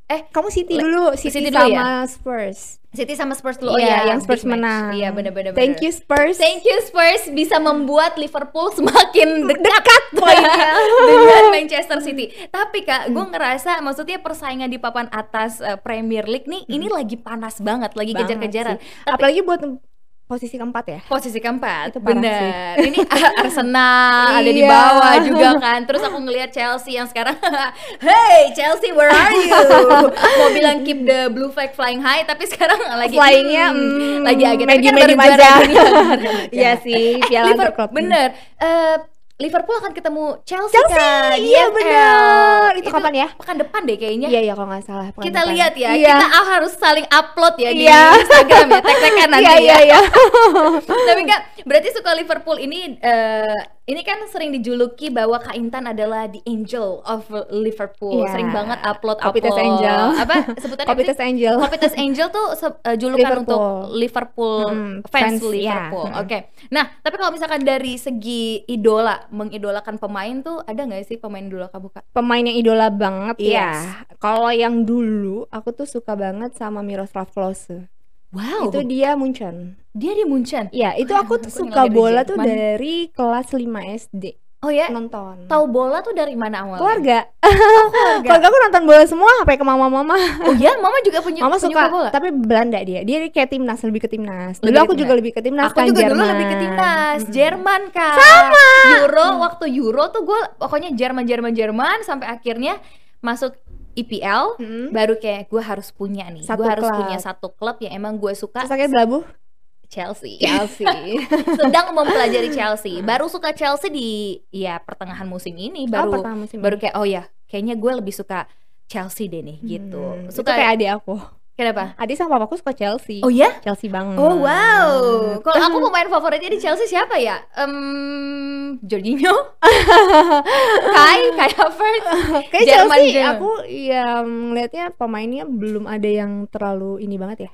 Eh, kamu City dulu, City, City dulu sama Spurs. City sama Spurs dulu. Oh iya, iya, yang Spurs menang. Iya, benar-benar. Thank you Spurs. Thank you Spurs bisa membuat Liverpool semakin dekat, Dekat poinnya. dengan Manchester City. Tapi Kak, gue ngerasa maksudnya persaingan di papan atas eh, Premier League nih ini lagi panas banget, lagi kejar-kejaran. Apalagi buat posisi keempat ya. posisi keempat, Itu bener. Ini Arsenal ada di Iya. bawah juga kan. Terus aku ngelihat Chelsea yang sekarang, hey Chelsea, where are you? Mau bilang keep the blue flag flying high, tapi sekarang lagi Flyingnya, hmm, hmm, lagi agak. Tapi kan juara aja. Iya sih, Eh, piala Liver- antar klub. Bener. Eh, Liverpool akan ketemu Chelsea, Chelsea, kan, di iya FL. bener. Itu kapan ya? Pekan depan deh kayaknya. Iya, iya kalau nggak salah. pekan Kita depan. lihat ya, Iya. kita harus saling upload ya di Iya. Instagram ya, tag-tagan nanti Iya, ya. iya, iya. Tapi kak, berarti suka Liverpool ini eh, ini kan sering dijuluki bahwa Kak Intan adalah the angel of Liverpool. Iya. Sering banget upload Kopitas upload. Angel. Apa sebutannya? Kopitas? Angel. Kopitas Angel tuh eh, julukan Liverpool. untuk Liverpool Mm, fans, fans, iya. Liverpool. Mm. Oke. Nah, tapi kalau misalkan dari segi idola, mengidolakan pemain tuh ada nggak sih pemain idola kamu kak? Pemain yang idola banget Yes. ya. Kalau yang dulu aku tuh suka banget sama Miroslav Klose. Wow. Itu dia Munchen. dia di Munchen. Iya, itu aku aku tuh suka bola tuh dari kelas 5 SD. Oh ya, Nonton. tahu bola tuh dari mana awalnya? keluarga. keluarga. Keluarga aku nonton bola semua sampai ke mama-mama. Oh ya, mama juga punya Mama suka, bola. tapi Belanda dia. Dia kayak timnas, lebih ke timnas. Dulu Lebih ke aku juga lebih ke timnas Aku kan juga dulu Jerman. lebih ke timnas. Jerman kak Sama Euro waktu Euro tuh gue pokoknya Jerman Jerman Jerman sampai akhirnya masuk IPL Mm-mm. baru kayak gue harus punya nih. Satu gue harus punya satu klub yang emang gue suka. Terus akhirnya belabuh Chelsea. Chelsea. sedang mempelajari Chelsea. Baru suka Chelsea di ya pertengahan musim ini. Oh, baru pertama musim baru kayak oh ya kayaknya gue lebih suka Chelsea deh nih gitu. Hmm, suka itu kayak adik aku. Kenapa Adik sama papaku suka Chelsea. oh ya Chelsea banget. Oh wow, kalau aku pemain favoritnya di Chelsea siapa ya? Em, Jorginho, Kai, Kai Havertz. Kayak Jerman Chelsea juga. aku yang ngelihatnya pemainnya belum ada yang terlalu ini banget ya.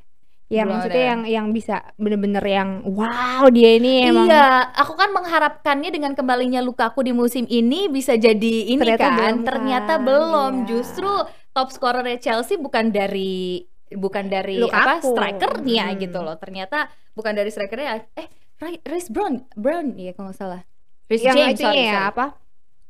Yang Belum maksudnya ada. yang yang bisa bener-bener yang wow dia ini emang Iya, aku kan mengharapkannya dengan kembalinya Lukaku di musim ini bisa jadi ini Ternyata kan. belum Ternyata kan, belum. iya. Justru top scorernya Chelsea bukan dari bukan dari apa Lukaku. strikernya Hmm. gitu loh. Ternyata bukan dari strikernya. Eh, Ri- Reece Brown, Brown ya kalau nggak salah. Yang James, itunya sorry, ya sorry. apa?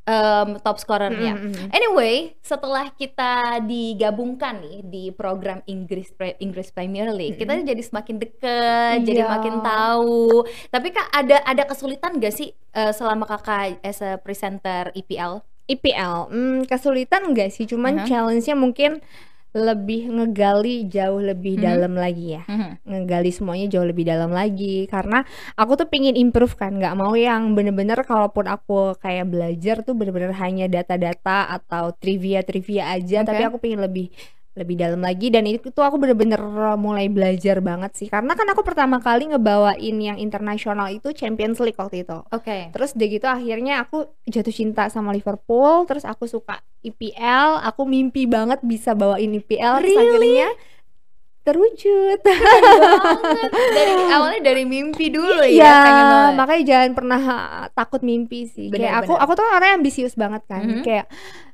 Em, top scorernya. Mm, mm, mm. Anyway, setelah kita digabungkan nih di program Inggris Inggris Premier League, kita jadi semakin deket, jadi Iya. makin tahu. Tapi kak ada ada kesulitan gak sih eh, selama kakak as a presenter IPL? IPL, hmm, kesulitan enggak sih? Cuman Mhm. challenge-nya mungkin lebih ngegali jauh lebih Mhm. dalam lagi ya. Ngegali semuanya jauh lebih dalam lagi karena aku tuh pingin improve kan, nggak mau yang bener-bener kalaupun aku kayak belajar tuh bener-bener hanya data-data atau trivia-trivia aja, tapi Oke. aku pingin lebih lebih dalam lagi dan itu tuh aku bener-bener mulai belajar banget sih karena kan aku pertama kali ngebawain yang internasional itu Champions League waktu itu Oke. Terus udah gitu akhirnya aku jatuh cinta sama Liverpool, terus aku suka IPL, aku mimpi banget bisa bawain IPL, terus Really? akhirnya terwujud. Dari awalnya dari mimpi dulu ya, Iya, pengen banget. makanya jangan pernah takut mimpi sih. Benar, kayak aku benar. aku tuh orang ambisius banget kan. Mhm. Kayak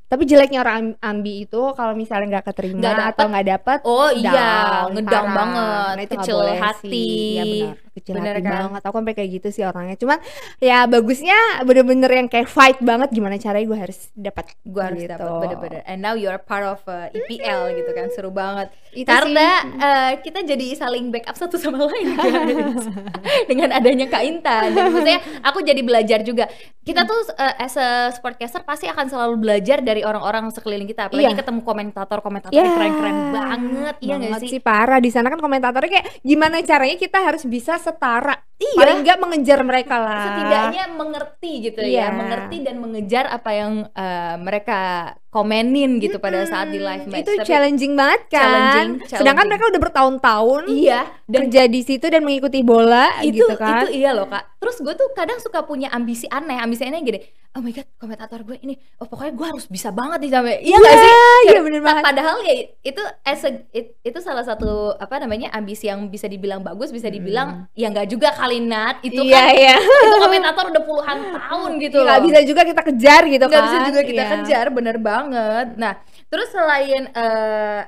tapi jeleknya orang am- ambi itu kalau misalnya nggak keterima dapet. atau nggak dapet Oh iya, down, ngedang parah. banget, Nah, itu kecil boleh hati. sih. Iya benar, kecil Bener hati kan? banget. Aku sampai kayak gitu sih orangnya. Cuman ya bagusnya bener-bener yang kayak fight banget gimana caranya gue harus dapat Gue harus gitu. dapat bener-bener. And now you're part of uh, EPL gitu kan, seru banget. Itu Karena sih. uh, kita jadi saling backup satu sama lain guys. Dengan adanya Kak Intan. Dan maksudnya aku jadi belajar juga. Kita tuh uh, as a sportcaster pasti akan selalu belajar dari orang-orang sekeliling kita. Apalagi Iya. ketemu komentator-komentator Ya, yang keren-keren banget. Iya banget gak sih? sih parah di sana kan komentatornya kayak gimana caranya kita harus bisa setara Iya. paling enggak mengejar mereka lah setidaknya mengerti gitu Iya. ya, mengerti dan mengejar apa yang eh, mereka komenin gitu pada saat di live match. itu Tapi- challenging banget kan Challenging, sedangkan challenging. mereka udah bertahun-tahun Iya, dan kerja di situ dan mengikuti bola itu gitu kan itu iya loh kak. Terus gue tuh kadang suka punya ambisi aneh, ambisi aneh gini. Oh my god, komentator gue ini, oh pokoknya gue harus bisa banget nih sampai. Iya nggak sih? iya bener banget Padahal ya itu as a- it- itu salah satu apa namanya ambisi yang bisa dibilang bagus, bisa dibilang ya nggak juga kali Nat. Itu Hmm. iya kan iya itu komentator udah puluhan tahun gitu nggak bisa juga kita kejar gitu nggak kan bisa juga kita Iya. kejar bener banget nah terus selain eh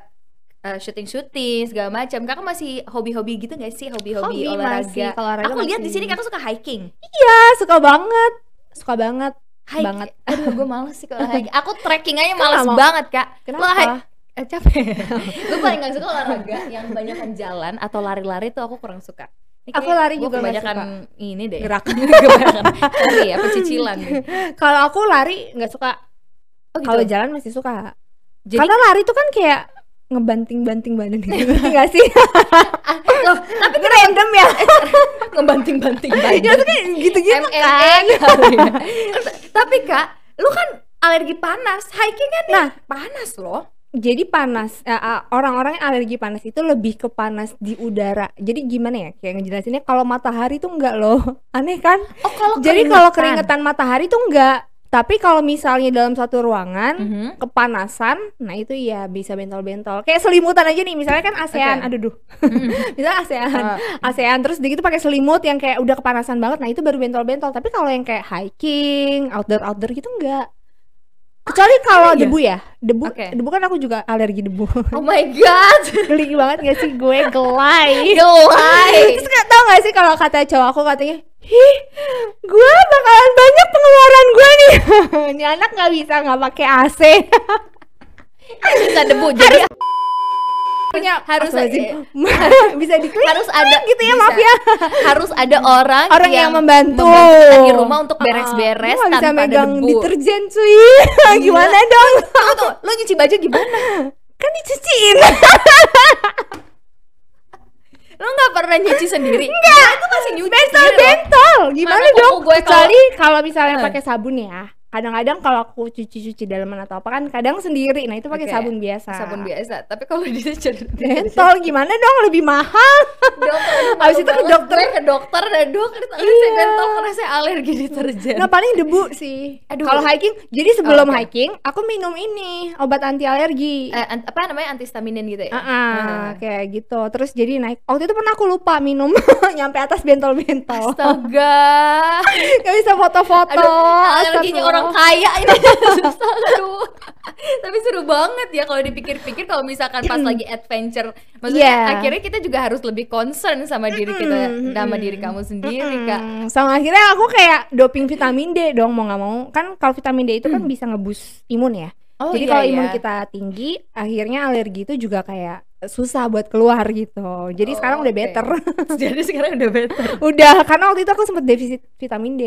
syuting syuting segala macam kakak masih hobi-hobi gitu nggak sih? Hobi-hobi Hobi olahraga. masih, olahraga aku lihat di sini kakak suka hiking. Iya suka banget. Suka banget. Hiking Banget. aduh gue males sih kalau hiking. Aku trekking aja Kenapa males mau? banget kak. Kenapa? Lo hi- eh, capek. Gue paling gak suka olahraga yang kebanyakan jalan atau lari-lari tuh aku kurang suka. Ini Aku lari juga kebanyakan suka. ini deh. Gerak. kebanyakan ini ya pecicilan. Kalau aku lari nggak suka oh, gitu. kalau jalan masih suka. Jadi- karena lari tuh kan kayak ngebanting-banting badan. Gitu nggak sih? Loh, tapi Itu random ya? Ngebanting-banting ya badan tuh kayak gitu-gitu kan. Kali ya. Tapi kak, lu kan alergi panas, hiking kan Nah. panas loh. jadi panas eh, ah, orang-orang yang alergi panas itu lebih ke panas di udara. Jadi gimana ya? Kayak ngejelasinnya kalau matahari tuh enggak loh. Aneh kan? Oh kalau jadi kalau keringetan. matahari tuh enggak tapi kalau misalnya dalam satu ruangan Mhm. kepanasan nah itu ya bisa bentol-bentol kayak selimutan aja nih misalnya kan ASEAN Oke. aduh duh misalnya ASEAN Ah. ASEAN terus gitu pakai selimut yang kayak udah kepanasan banget nah itu baru bentol-bentol tapi kalau yang kayak hiking outdoor outdoor gitu enggak kecuali kalau iya? debu ya debu Oke. debu kan aku juga alergi debu Oh my god, geli banget gak sih gue gelai gelai. terus gak tau gak sih kalau kata cowok aku katanya Hih, gue bakalan banyak pengeluaran gue nih. Ini anak nggak bisa nggak pakai AC. Bisa debu jadi Punya harus Astagfirullahaladzim. bisa diklik harus ada gitu ya bisa. maaf ya. Harus ada orang Orang yang membantu. di rumah untuk beres-beres lu bisa tanpa ada megang debu. deterjen cuy. Gimana dong? Tunggu tuh, lu nyuci baju gimana? Kan dicuciin. Lu nggak pernah nyuci sendiri? Enggak, itu masih nyuci Bentol sendiri bentol. Gimana Mana dong? gue Kecuali kalau misalnya Eh. pakai sabun ya. Kadang-kadang kalau aku cuci-cuci dalaman atau apa kan kadang sendiri. Nah, itu pakai Oke, sabun biasa. Sabun biasa. Tapi kalau di Bentol gimana dong? Lebih mahal. dokter aduh, Abis itu ke dokter. Ke dokter dan dokter Iya. saya bentol karena saya alergi deterjen Nah paling debu sih. Aduh. Kalau hiking, jadi sebelum Oh, oke. hiking aku minum ini obat anti alergi. Eh, an- apa namanya antihistaminin gitu ya Ah, ah, Ah. kayak gitu. Terus jadi naik. Waktu itu pernah aku lupa minum nyampe atas bentol-bentol. astaga Gak bisa foto-foto. alerginya Astagfirullah. Orang kaya ini. Susah aduh. Tapi seru banget ya kalau dipikir-pikir kalau misalkan pas lagi adventure. Maksudnya Iya. akhirnya kita juga harus lebih concern sama diri kita sama diri kamu sendiri kak. Hmm, sama akhirnya aku kayak doping vitamin D dong mau nggak mau. Kan kalau vitamin D itu kan bisa ngebus imun ya. Oh, jadi iya, kalau iya. imun kita tinggi akhirnya alergi itu juga kayak susah buat keluar gitu. Jadi Oh, sekarang udah oke. better jadi sekarang udah better. Udah karena waktu itu aku sempat defisit vitamin D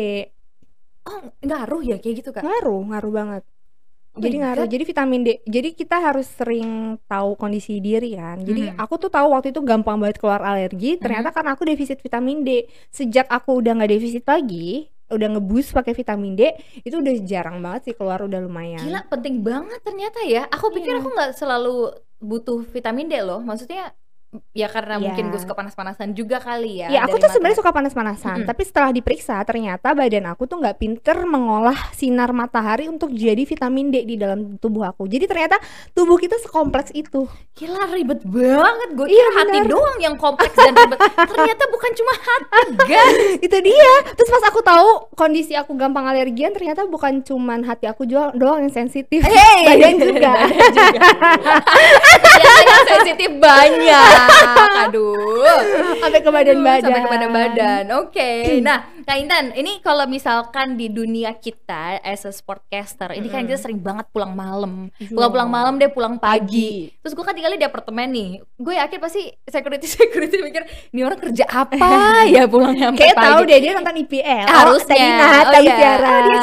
oh ngaruh ya kayak gitu kak ngaruh ngaruh banget Oh jadi ngaruh God. jadi vitamin D jadi kita harus sering tahu kondisi diri kan jadi Mhm. aku tuh tahu waktu itu gampang banget keluar alergi ternyata karena aku defisit vitamin D sejak aku udah nggak defisit lagi udah ngebus pakai vitamin D itu udah jarang banget sih keluar udah lumayan Gila penting banget ternyata ya. Aku pikir Iya. aku nggak selalu butuh vitamin D loh. Maksudnya ya karena Iya. mungkin gue suka panas-panasan juga kali ya. Ya aku tuh sebenarnya suka panas-panasan, Mm-mm. tapi setelah diperiksa ternyata badan aku tuh nggak pinter mengolah sinar matahari untuk jadi vitamin D di dalam tubuh aku. Jadi ternyata tubuh kita sekompleks itu. Gila ribet banget. Gue Iya, kira hati benar. doang yang kompleks dan ribet. ternyata bukan cuma hati, guys. itu dia. Terus pas aku tahu kondisi aku gampang alergian, ternyata bukan cuman hati aku doang, doang yang sensitif, badan juga. Badan juga. Yang sensitif banyak. Aduh. Sampai ke badan-badan. Sampai ke badan-badan. Oke. Nah, Kak Intan, ini kalau misalkan di dunia kita as a sportcaster, ini kan kita sering banget pulang malam. Iya. Pulang-pulang malam deh, pulang pagi. Pagi. Terus gue kan tinggalnya di apartemen nih. Gue yakin pasti security security mikir, ini orang kerja apa ya pulang sampai Kayak tahu deh dia nonton IPL. harusnya Oh, Nat, oh, iya. siaran. Oh, dia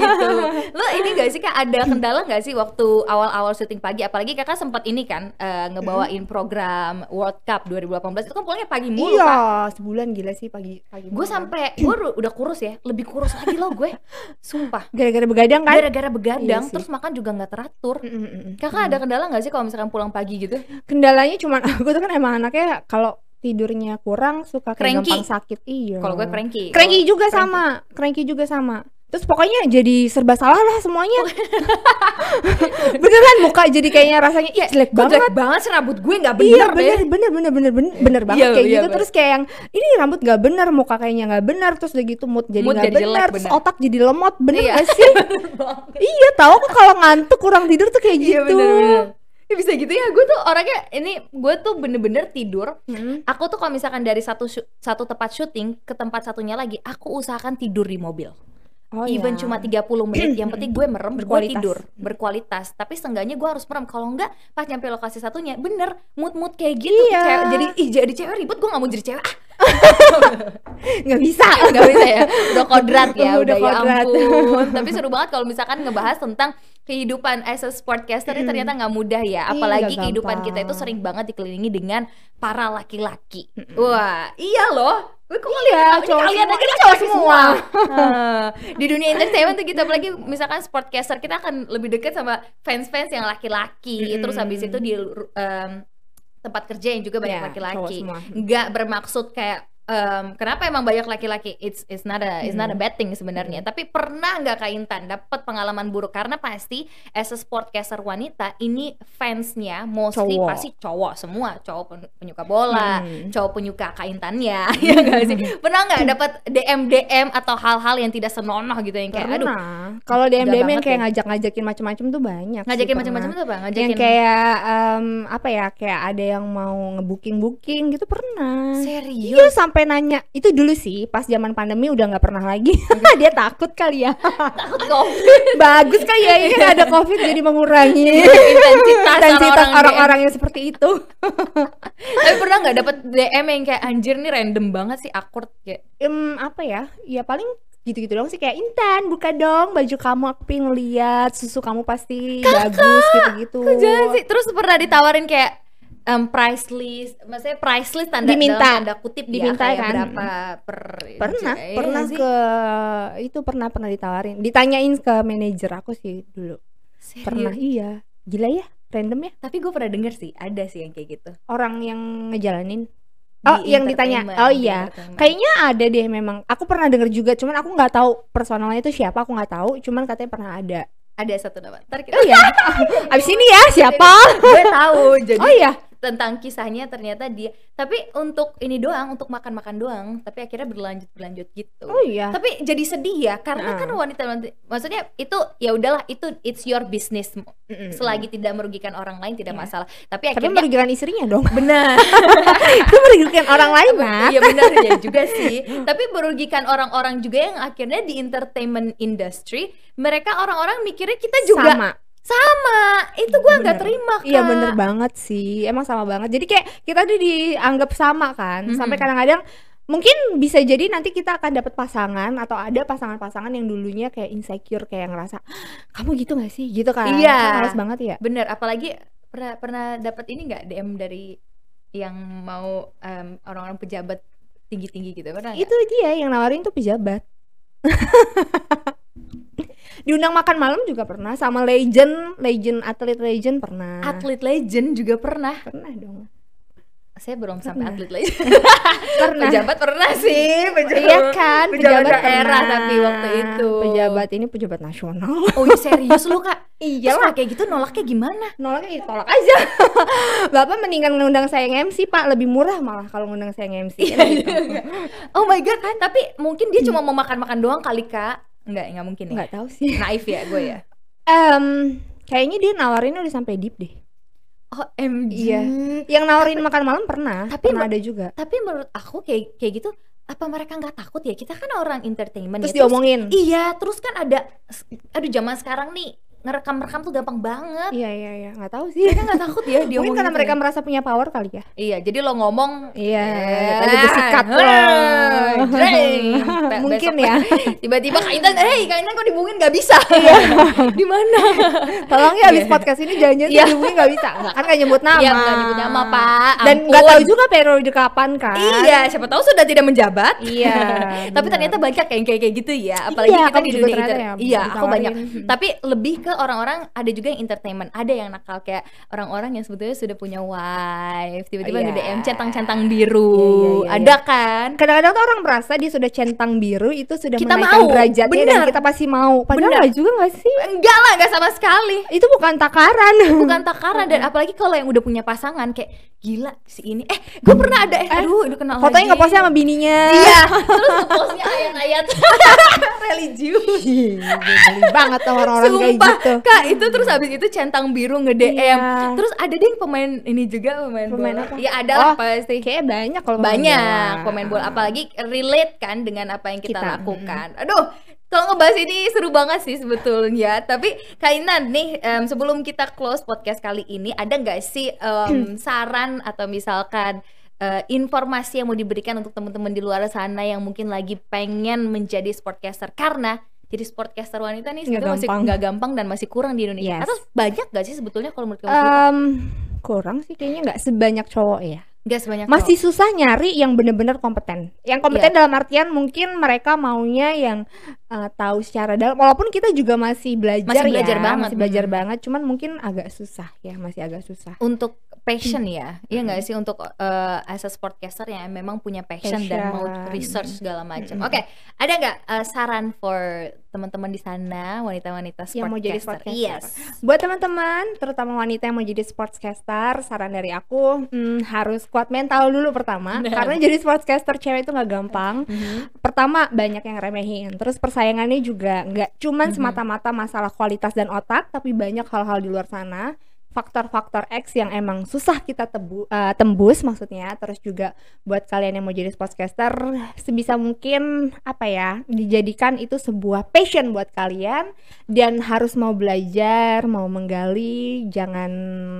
gitu lo ini gak sih kak ada kendala gak sih waktu awal-awal syuting pagi apalagi kakak sempat ini kan eh, ngebawain program World Cup 2018 itu kan pulangnya pagi mulu kak Iya, sebulan gila sih pagi pagi. gue sampai gue udah kurus ya lebih kurus lagi loh gue sumpah gara-gara begadang kan? gara-gara begadang Iya terus makan juga nggak teratur Mm, mm, mm. kakak ada kendala gak sih kalau misalkan pulang pagi gitu Kendalanya cuman aku tuh kan emang anaknya kalau tidurnya kurang suka kayak Cranky. gampang sakit. Iya. kalau gue cranky Cranky juga cranky. sama, cranky juga sama. Terus pokoknya jadi serba salah lah semuanya. Beneran muka jadi kayaknya rasanya ih jelek banget. jelek banget sih rambut gue nggak Iya bener bener, bener bener bener bener bener banget Iya, kayak iya, gitu bener. terus kayak yang ini rambut gak bener muka kayaknya nggak bener terus udah gitu mood jadi nggak jelek, bener terus bener. otak jadi lemot bener Iya. gak sih iya tahu kok kalau ngantuk kurang tidur tuh kayak Iya gitu bener-bener Ya, bisa gitu ya gue tuh orangnya ini gue tuh bener-bener tidur Mm. aku tuh kalau misalkan dari satu satu tempat syuting ke tempat satunya lagi aku usahakan tidur di mobil Oh, even iya. cuma 30 menit yang penting gue merem gue Berkualitas. tidur berkualitas tapi seenggaknya gue harus merem kalau enggak pas nyampe lokasi satunya bener mood mood kayak gitu Iya. Cewek- jadi ih jadi cewek ribet gue gak mau jadi cewek ah nggak bisa nggak bisa ya. Udah kodrat ya Udah udah, ya kodrat. ampun. Tapi seru banget kalau misalkan ngebahas tentang kehidupan as a sportcaster ini ternyata nggak mudah ya. Iya, apalagi nggak kehidupan kita itu sering banget dikelilingi dengan para laki-laki. Wah iya loh. Gue kok Iya, ngeliat- cowok kalian semua. Ini cowok semua. Nah, di dunia entertainment tuh kita apalagi misalkan sportcaster kita akan lebih dekat sama fans-fans yang laki-laki. Mm-mm. terus habis itu di em, tempat kerja yang juga banyak Iya, laki-laki semua. nggak bermaksud kayak em, kenapa emang banyak laki-laki it's it's not a it's not a Hmm. bad thing sebenarnya tapi pernah nggak Kak Intan dapat pengalaman buruk karena pasti as a sportcaster wanita ini fansnya mostly Cowok. pasti cowok semua cowok pen- penyuka bola Hmm. cowok penyuka Kak Intannya ya nggak sih pernah nggak dapat DM DM atau hal-hal yang tidak senonoh gitu yang kayak aduh. Kalau DM DM yang kayak ya. ngajak-ngajakin macam-macam tuh banyak. ngajakin macam-macam tuh Yang ngajakin kayak em, apa ya? Kayak ada yang mau ngebooking-booking gitu pernah. serius Iya sampai nanya. Itu dulu sih pas zaman pandemi udah nggak pernah lagi. Dia takut kali ya. Takut covid. Bagus kali ya ini kan ada covid jadi mengurangi intensitas intensitas orang-orang yang seperti itu. Tapi pernah nggak dapat DM yang kayak anjir nih random banget sih awkward kayak? Em, apa ya? Ya paling gitu-gitu dong sih kayak Intan buka dong baju kamu aku pengen lihat susu kamu pasti bagus gitu-gitu. jangan sih? Terus pernah ditawarin kayak em, price list maksudnya price list tanda Diminta. dalam tanda kutip Diminta ya kan? berapa per pernah Iya pernah sih? ke itu pernah pernah ditawarin ditanyain ke manajer aku sih dulu Serius? pernah iya gila ya random ya tapi gue pernah denger sih ada sih yang kayak gitu orang yang ngejalanin Di Oh, yang ditanya. Oh di iya. Kayaknya ada deh memang. Aku pernah denger juga, cuman aku nggak tahu personalnya itu siapa. Aku nggak tahu. Cuman katanya pernah ada. ada satu nama ntar kita Oh iya. Abis ini ya siapa? gue tahu jadi Oh iya. Tentang kisahnya ternyata dia tapi untuk ini doang untuk makan-makan doang tapi akhirnya berlanjut berlanjut gitu Oh iya. tapi jadi sedih ya karena Nah. kan wanita maksudnya itu ya udahlah itu it's your business Mm-mm. selagi tidak merugikan orang lain tidak Iya. masalah tapi Tapi akhirnya merugikan istrinya dong. benar itu merugikan orang lain, Nat. iya benar ya juga sih tapi merugikan orang-orang juga yang akhirnya di entertainment industry mereka orang-orang mikirnya kita juga Sama. Sama itu gua nggak terima kak Iya bener banget sih. Emang sama banget. Jadi kayak kita tuh dianggap sama kan. Mhm. Sampai kadang-kadang mungkin bisa jadi nanti kita akan dapat pasangan atau ada pasangan-pasangan yang dulunya kayak insecure kayak ngerasa kamu gitu gak sih gitu kan Iya. Kan males banget ya bener apalagi pernah pernah dapat ini nggak DM dari yang mau em, orang-orang pejabat tinggi-tinggi gitu pernah itu dia yang nawarin tuh pejabat diundang makan malam juga pernah sama legend legend atlet legend pernah. Atlet legend juga pernah. Pernah dong. Saya belum sampai Pernah. atlet legend. Pernah. Pejabat pernah sih pejabat. Iya kan pejabat pejabat, daerah pernah. tapi waktu itu. pejabat ini pejabat nasional. Oh iya serius lu kak? Iya. Lah kayak gitu nolaknya gimana? Nolaknya ya tolak aja. Bapak mendingan ngundang saya MC pak. Lebih murah malah kalau ngundang saya MC Iya, kan gitu. oh my god tapi mungkin dia cuma mau makan-makan doang kali kak nggak nggak mungkin ya nggak tahu sih naif ya gue ya Em, kayaknya dia nawarinnya udah sampai deep deh oh MG Iya. yang nawarin makan malam pernah Tapi pernah ada juga tapi menurut aku kayak kayak gitu apa mereka nggak takut ya? Kita kan orang entertainment Terus ya. diomongin. Iya, terus kan ada aduh zaman sekarang nih ngerekam-rekam tuh gampang banget. Iya iya iya, nggak tahu sih. Mereka nggak takut ya diomongin. Mungkin karena gitu mereka ya? merasa punya power kali ya. Iya, jadi lo ngomong Iya, eh, tadi bersikat. Be- Mungkin ya. Tiba-tiba Kak Intan, "Hei, Kak Intan kok dibungin nggak bisa?" Di mana? Tolong ya abis Iya. podcast ini jangan-jangan Iya. dihubungi nggak bisa. Nggak kan nggak nyebut nama. Iya, nggak nyebut nama, Pak. Dan nggak tahu juga periode kapan kan. Iya, siapa tahu sudah tidak menjabat. Iya, Tapi ternyata banyak kayak kayak kayak gitu ya. Apalagi Iya, kita di dunia ya, Iya, aku banyak. Tapi lebih ke orang-orang ada juga yang entertainment, ada yang nakal kayak orang-orang yang sebetulnya sudah punya wife, tiba-tiba Iya. nge-DM centang-centang biru. Iya, iya, iya, ada kan? Kadang-kadang tuh orang merasa dia sudah centang biru itu sudah Kita menaikkan mau, derajatnya dan benar. kita pasti mau. Padahal nggak juga nggak sih? Enggak lah, enggak sama sekali. Itu bukan takaran. Bukan takaran dan apalagi kalau yang udah punya pasangan kayak gila si ini. Eh, gue pernah ada eh, aduh, udah kenal Fotonya nggak postnya sama bininya. Iya, terus nge-postnya ayat-ayat religius. Geli banget orang-orang kayak Sumpah, gitu. Kak, itu terus habis itu centang biru nge-DM. Iya. Terus ada deh pemain ini juga pemain, Pemain bola. apa? Ya ada lah Oh, pasti. Kayaknya banyak kalau Banyak bola. pemain bola apalagi relate kan dengan apa yang kita, Kita, lakukan. Aduh, kalau ngebahas ini seru banget sih sebetulnya. Tapi Kainan nih em, sebelum kita close podcast kali ini ada nggak sih em, saran atau misalkan eh, informasi yang mau diberikan untuk teman-teman di luar sana yang mungkin lagi pengen menjadi sportcaster karena jadi sportcaster wanita nih Nggak masih nggak gampang dan masih kurang di Indonesia. Yes. Atau banyak gak sih sebetulnya kalau menurut kamu? Em, kurang sih kayaknya nggak sebanyak cowok ya. Gak sebanyak Masih susah nyari yang bener-bener kompeten. Yang kompeten dalam artian mungkin mereka maunya yang eh, tahu secara dalam. Walaupun kita juga masih belajar, Masih belajar ya, banget, masih belajar mm. banah. Cuman mungkin agak susah ya, masih agak susah. untuk passion ya iya nggak Hmm. sih untuk eh, as a sportcaster yang memang punya passion, dan mau Passion. research segala macam Mm-mm. oke ada nggak eh, saran for teman-teman di sana wanita-wanita Yang mau jadi sportcaster sportcaster. yes Buat teman-teman, terutama wanita yang mau jadi sportscaster, saran dari aku hmm, harus kuat mental dulu pertama. Benar. Karena jadi sportscaster cewek itu nggak gampang. Mhm. Pertama banyak yang remehin, terus persaingannya juga nggak cuman Mhm. semata-mata masalah kualitas dan otak, tapi banyak hal-hal di luar sana faktor-faktor X yang emang susah kita tebu, eh, tembus maksudnya. Terus juga buat kalian yang mau jadi sportscaster sebisa mungkin apa ya dijadikan itu sebuah passion buat kalian. Dan harus mau belajar mau menggali jangan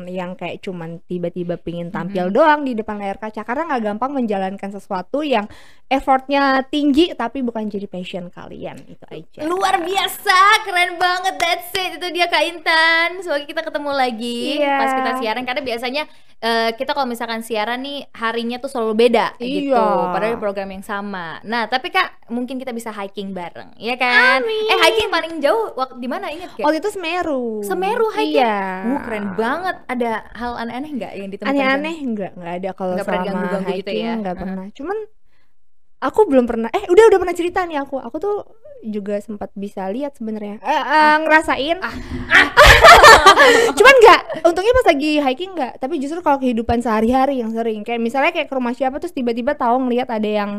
yang kayak cuman tiba-tiba pingin tampil doang di depan layar kaca. Karena nggak gampang menjalankan sesuatu yang effortnya tinggi tapi bukan jadi passion kalian. Itu aja. Luar biasa keren banget that's it. Itu dia Kak Intan. Semoga kita ketemu lagi Iya. pas kita siaran karena biasanya eh, kita kalau misalkan siaran nih harinya tuh selalu beda gitu Iya. padahal program yang sama. Nah tapi Kak mungkin kita bisa hiking bareng ya kan? Amin. eh hiking paling jauh waktu di mana? Inget gak waktu itu Semeru. Semeru hiking? Iya. Uh, keren banget. Ada hal aneh-aneh nggak yang ditemukan aneh-aneh enggak enggak ada kalau Nggak pernah selama diganggu-ganggu hiking gitu ya? enggak Heeh. pernah. Cuman aku belum pernah eh udah udah pernah cerita nih aku. Aku tuh juga sempat bisa lihat sebenarnya. Eh, eh, ngerasain. Ah. cuman enggak untungnya pas lagi hiking enggak tapi justru kalau kehidupan sehari-hari yang sering kayak misalnya kayak ke rumah siapa terus tiba-tiba tahu ngelihat ada yang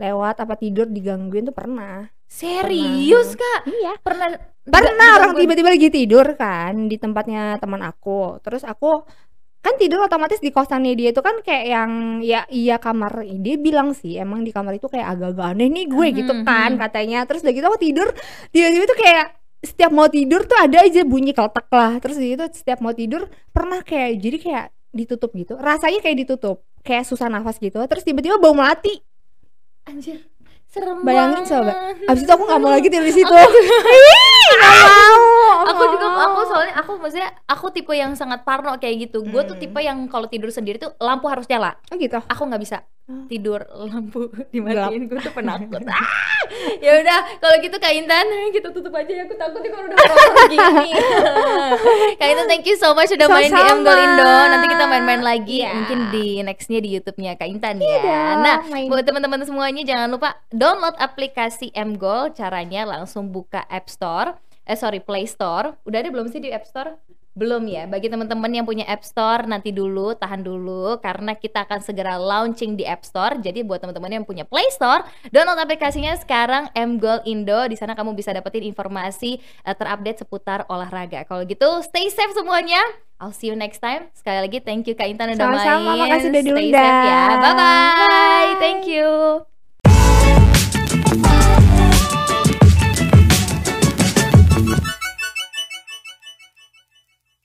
lewat apa tidur digangguin tuh pernah. Serius Kak? Iya. Pernah pernah nggak orang tiba-tiba lagi tidur kan di tempatnya teman aku. Terus aku kan tidur otomatis di kosannya dia itu kan kayak yang ya iya kamar dia bilang sih emang di kamar itu kayak agak-agak aneh nih gue gitu Mhm, kan mhm. katanya. Terus udah gitu aku tidur tiba-tiba tuh kayak setiap mau tidur tuh ada aja bunyi keletak lah. Terus gitu setiap mau tidur pernah kayak jadi kayak ditutup gitu. Rasanya kayak ditutup kayak susah nafas gitu. Terus tiba-tiba bau melati. Anjir serem bayangin banget. coba abis itu aku nggak mau lagi tidur di situ Ih, nggak mau aku juga aku soalnya aku maksudnya aku tipe yang sangat parno kayak gitu gue tuh Hmm. tipe yang kalau tidur sendiri tuh lampu harus nyala oh gitu aku nggak bisa Oh. tidur lampu dimatiin gue tuh penakut ah! ya udah kalau gitu kak Intan kita tutup aja ya aku takut nih kalau udah ngomong gini kak Intan thank you so much udah main di M. Golindo nanti kita main-main lagi Iya. mungkin di nextnya di YouTube-nya kak Intan ya dong, nah main. buat teman-teman semuanya jangan lupa download aplikasi M Goal caranya langsung buka App Store. Eh sorry Play Store. Udah ada belum sih di App Store? Belum ya? Bagi teman-teman yang punya App Store nanti dulu tahan dulu karena kita akan segera launching di App Store. Jadi buat teman-teman yang punya Play Store download aplikasinya sekarang M Goal Indo. Di sana kamu bisa dapetin informasi eh, terupdate seputar olahraga. Kalau gitu stay safe semuanya. I'll see you next time. Sekali lagi thank you Kak Intan udah Sama-sama, main. Makasih udah stay diundang. safe ya. Bye bye Bye. thank you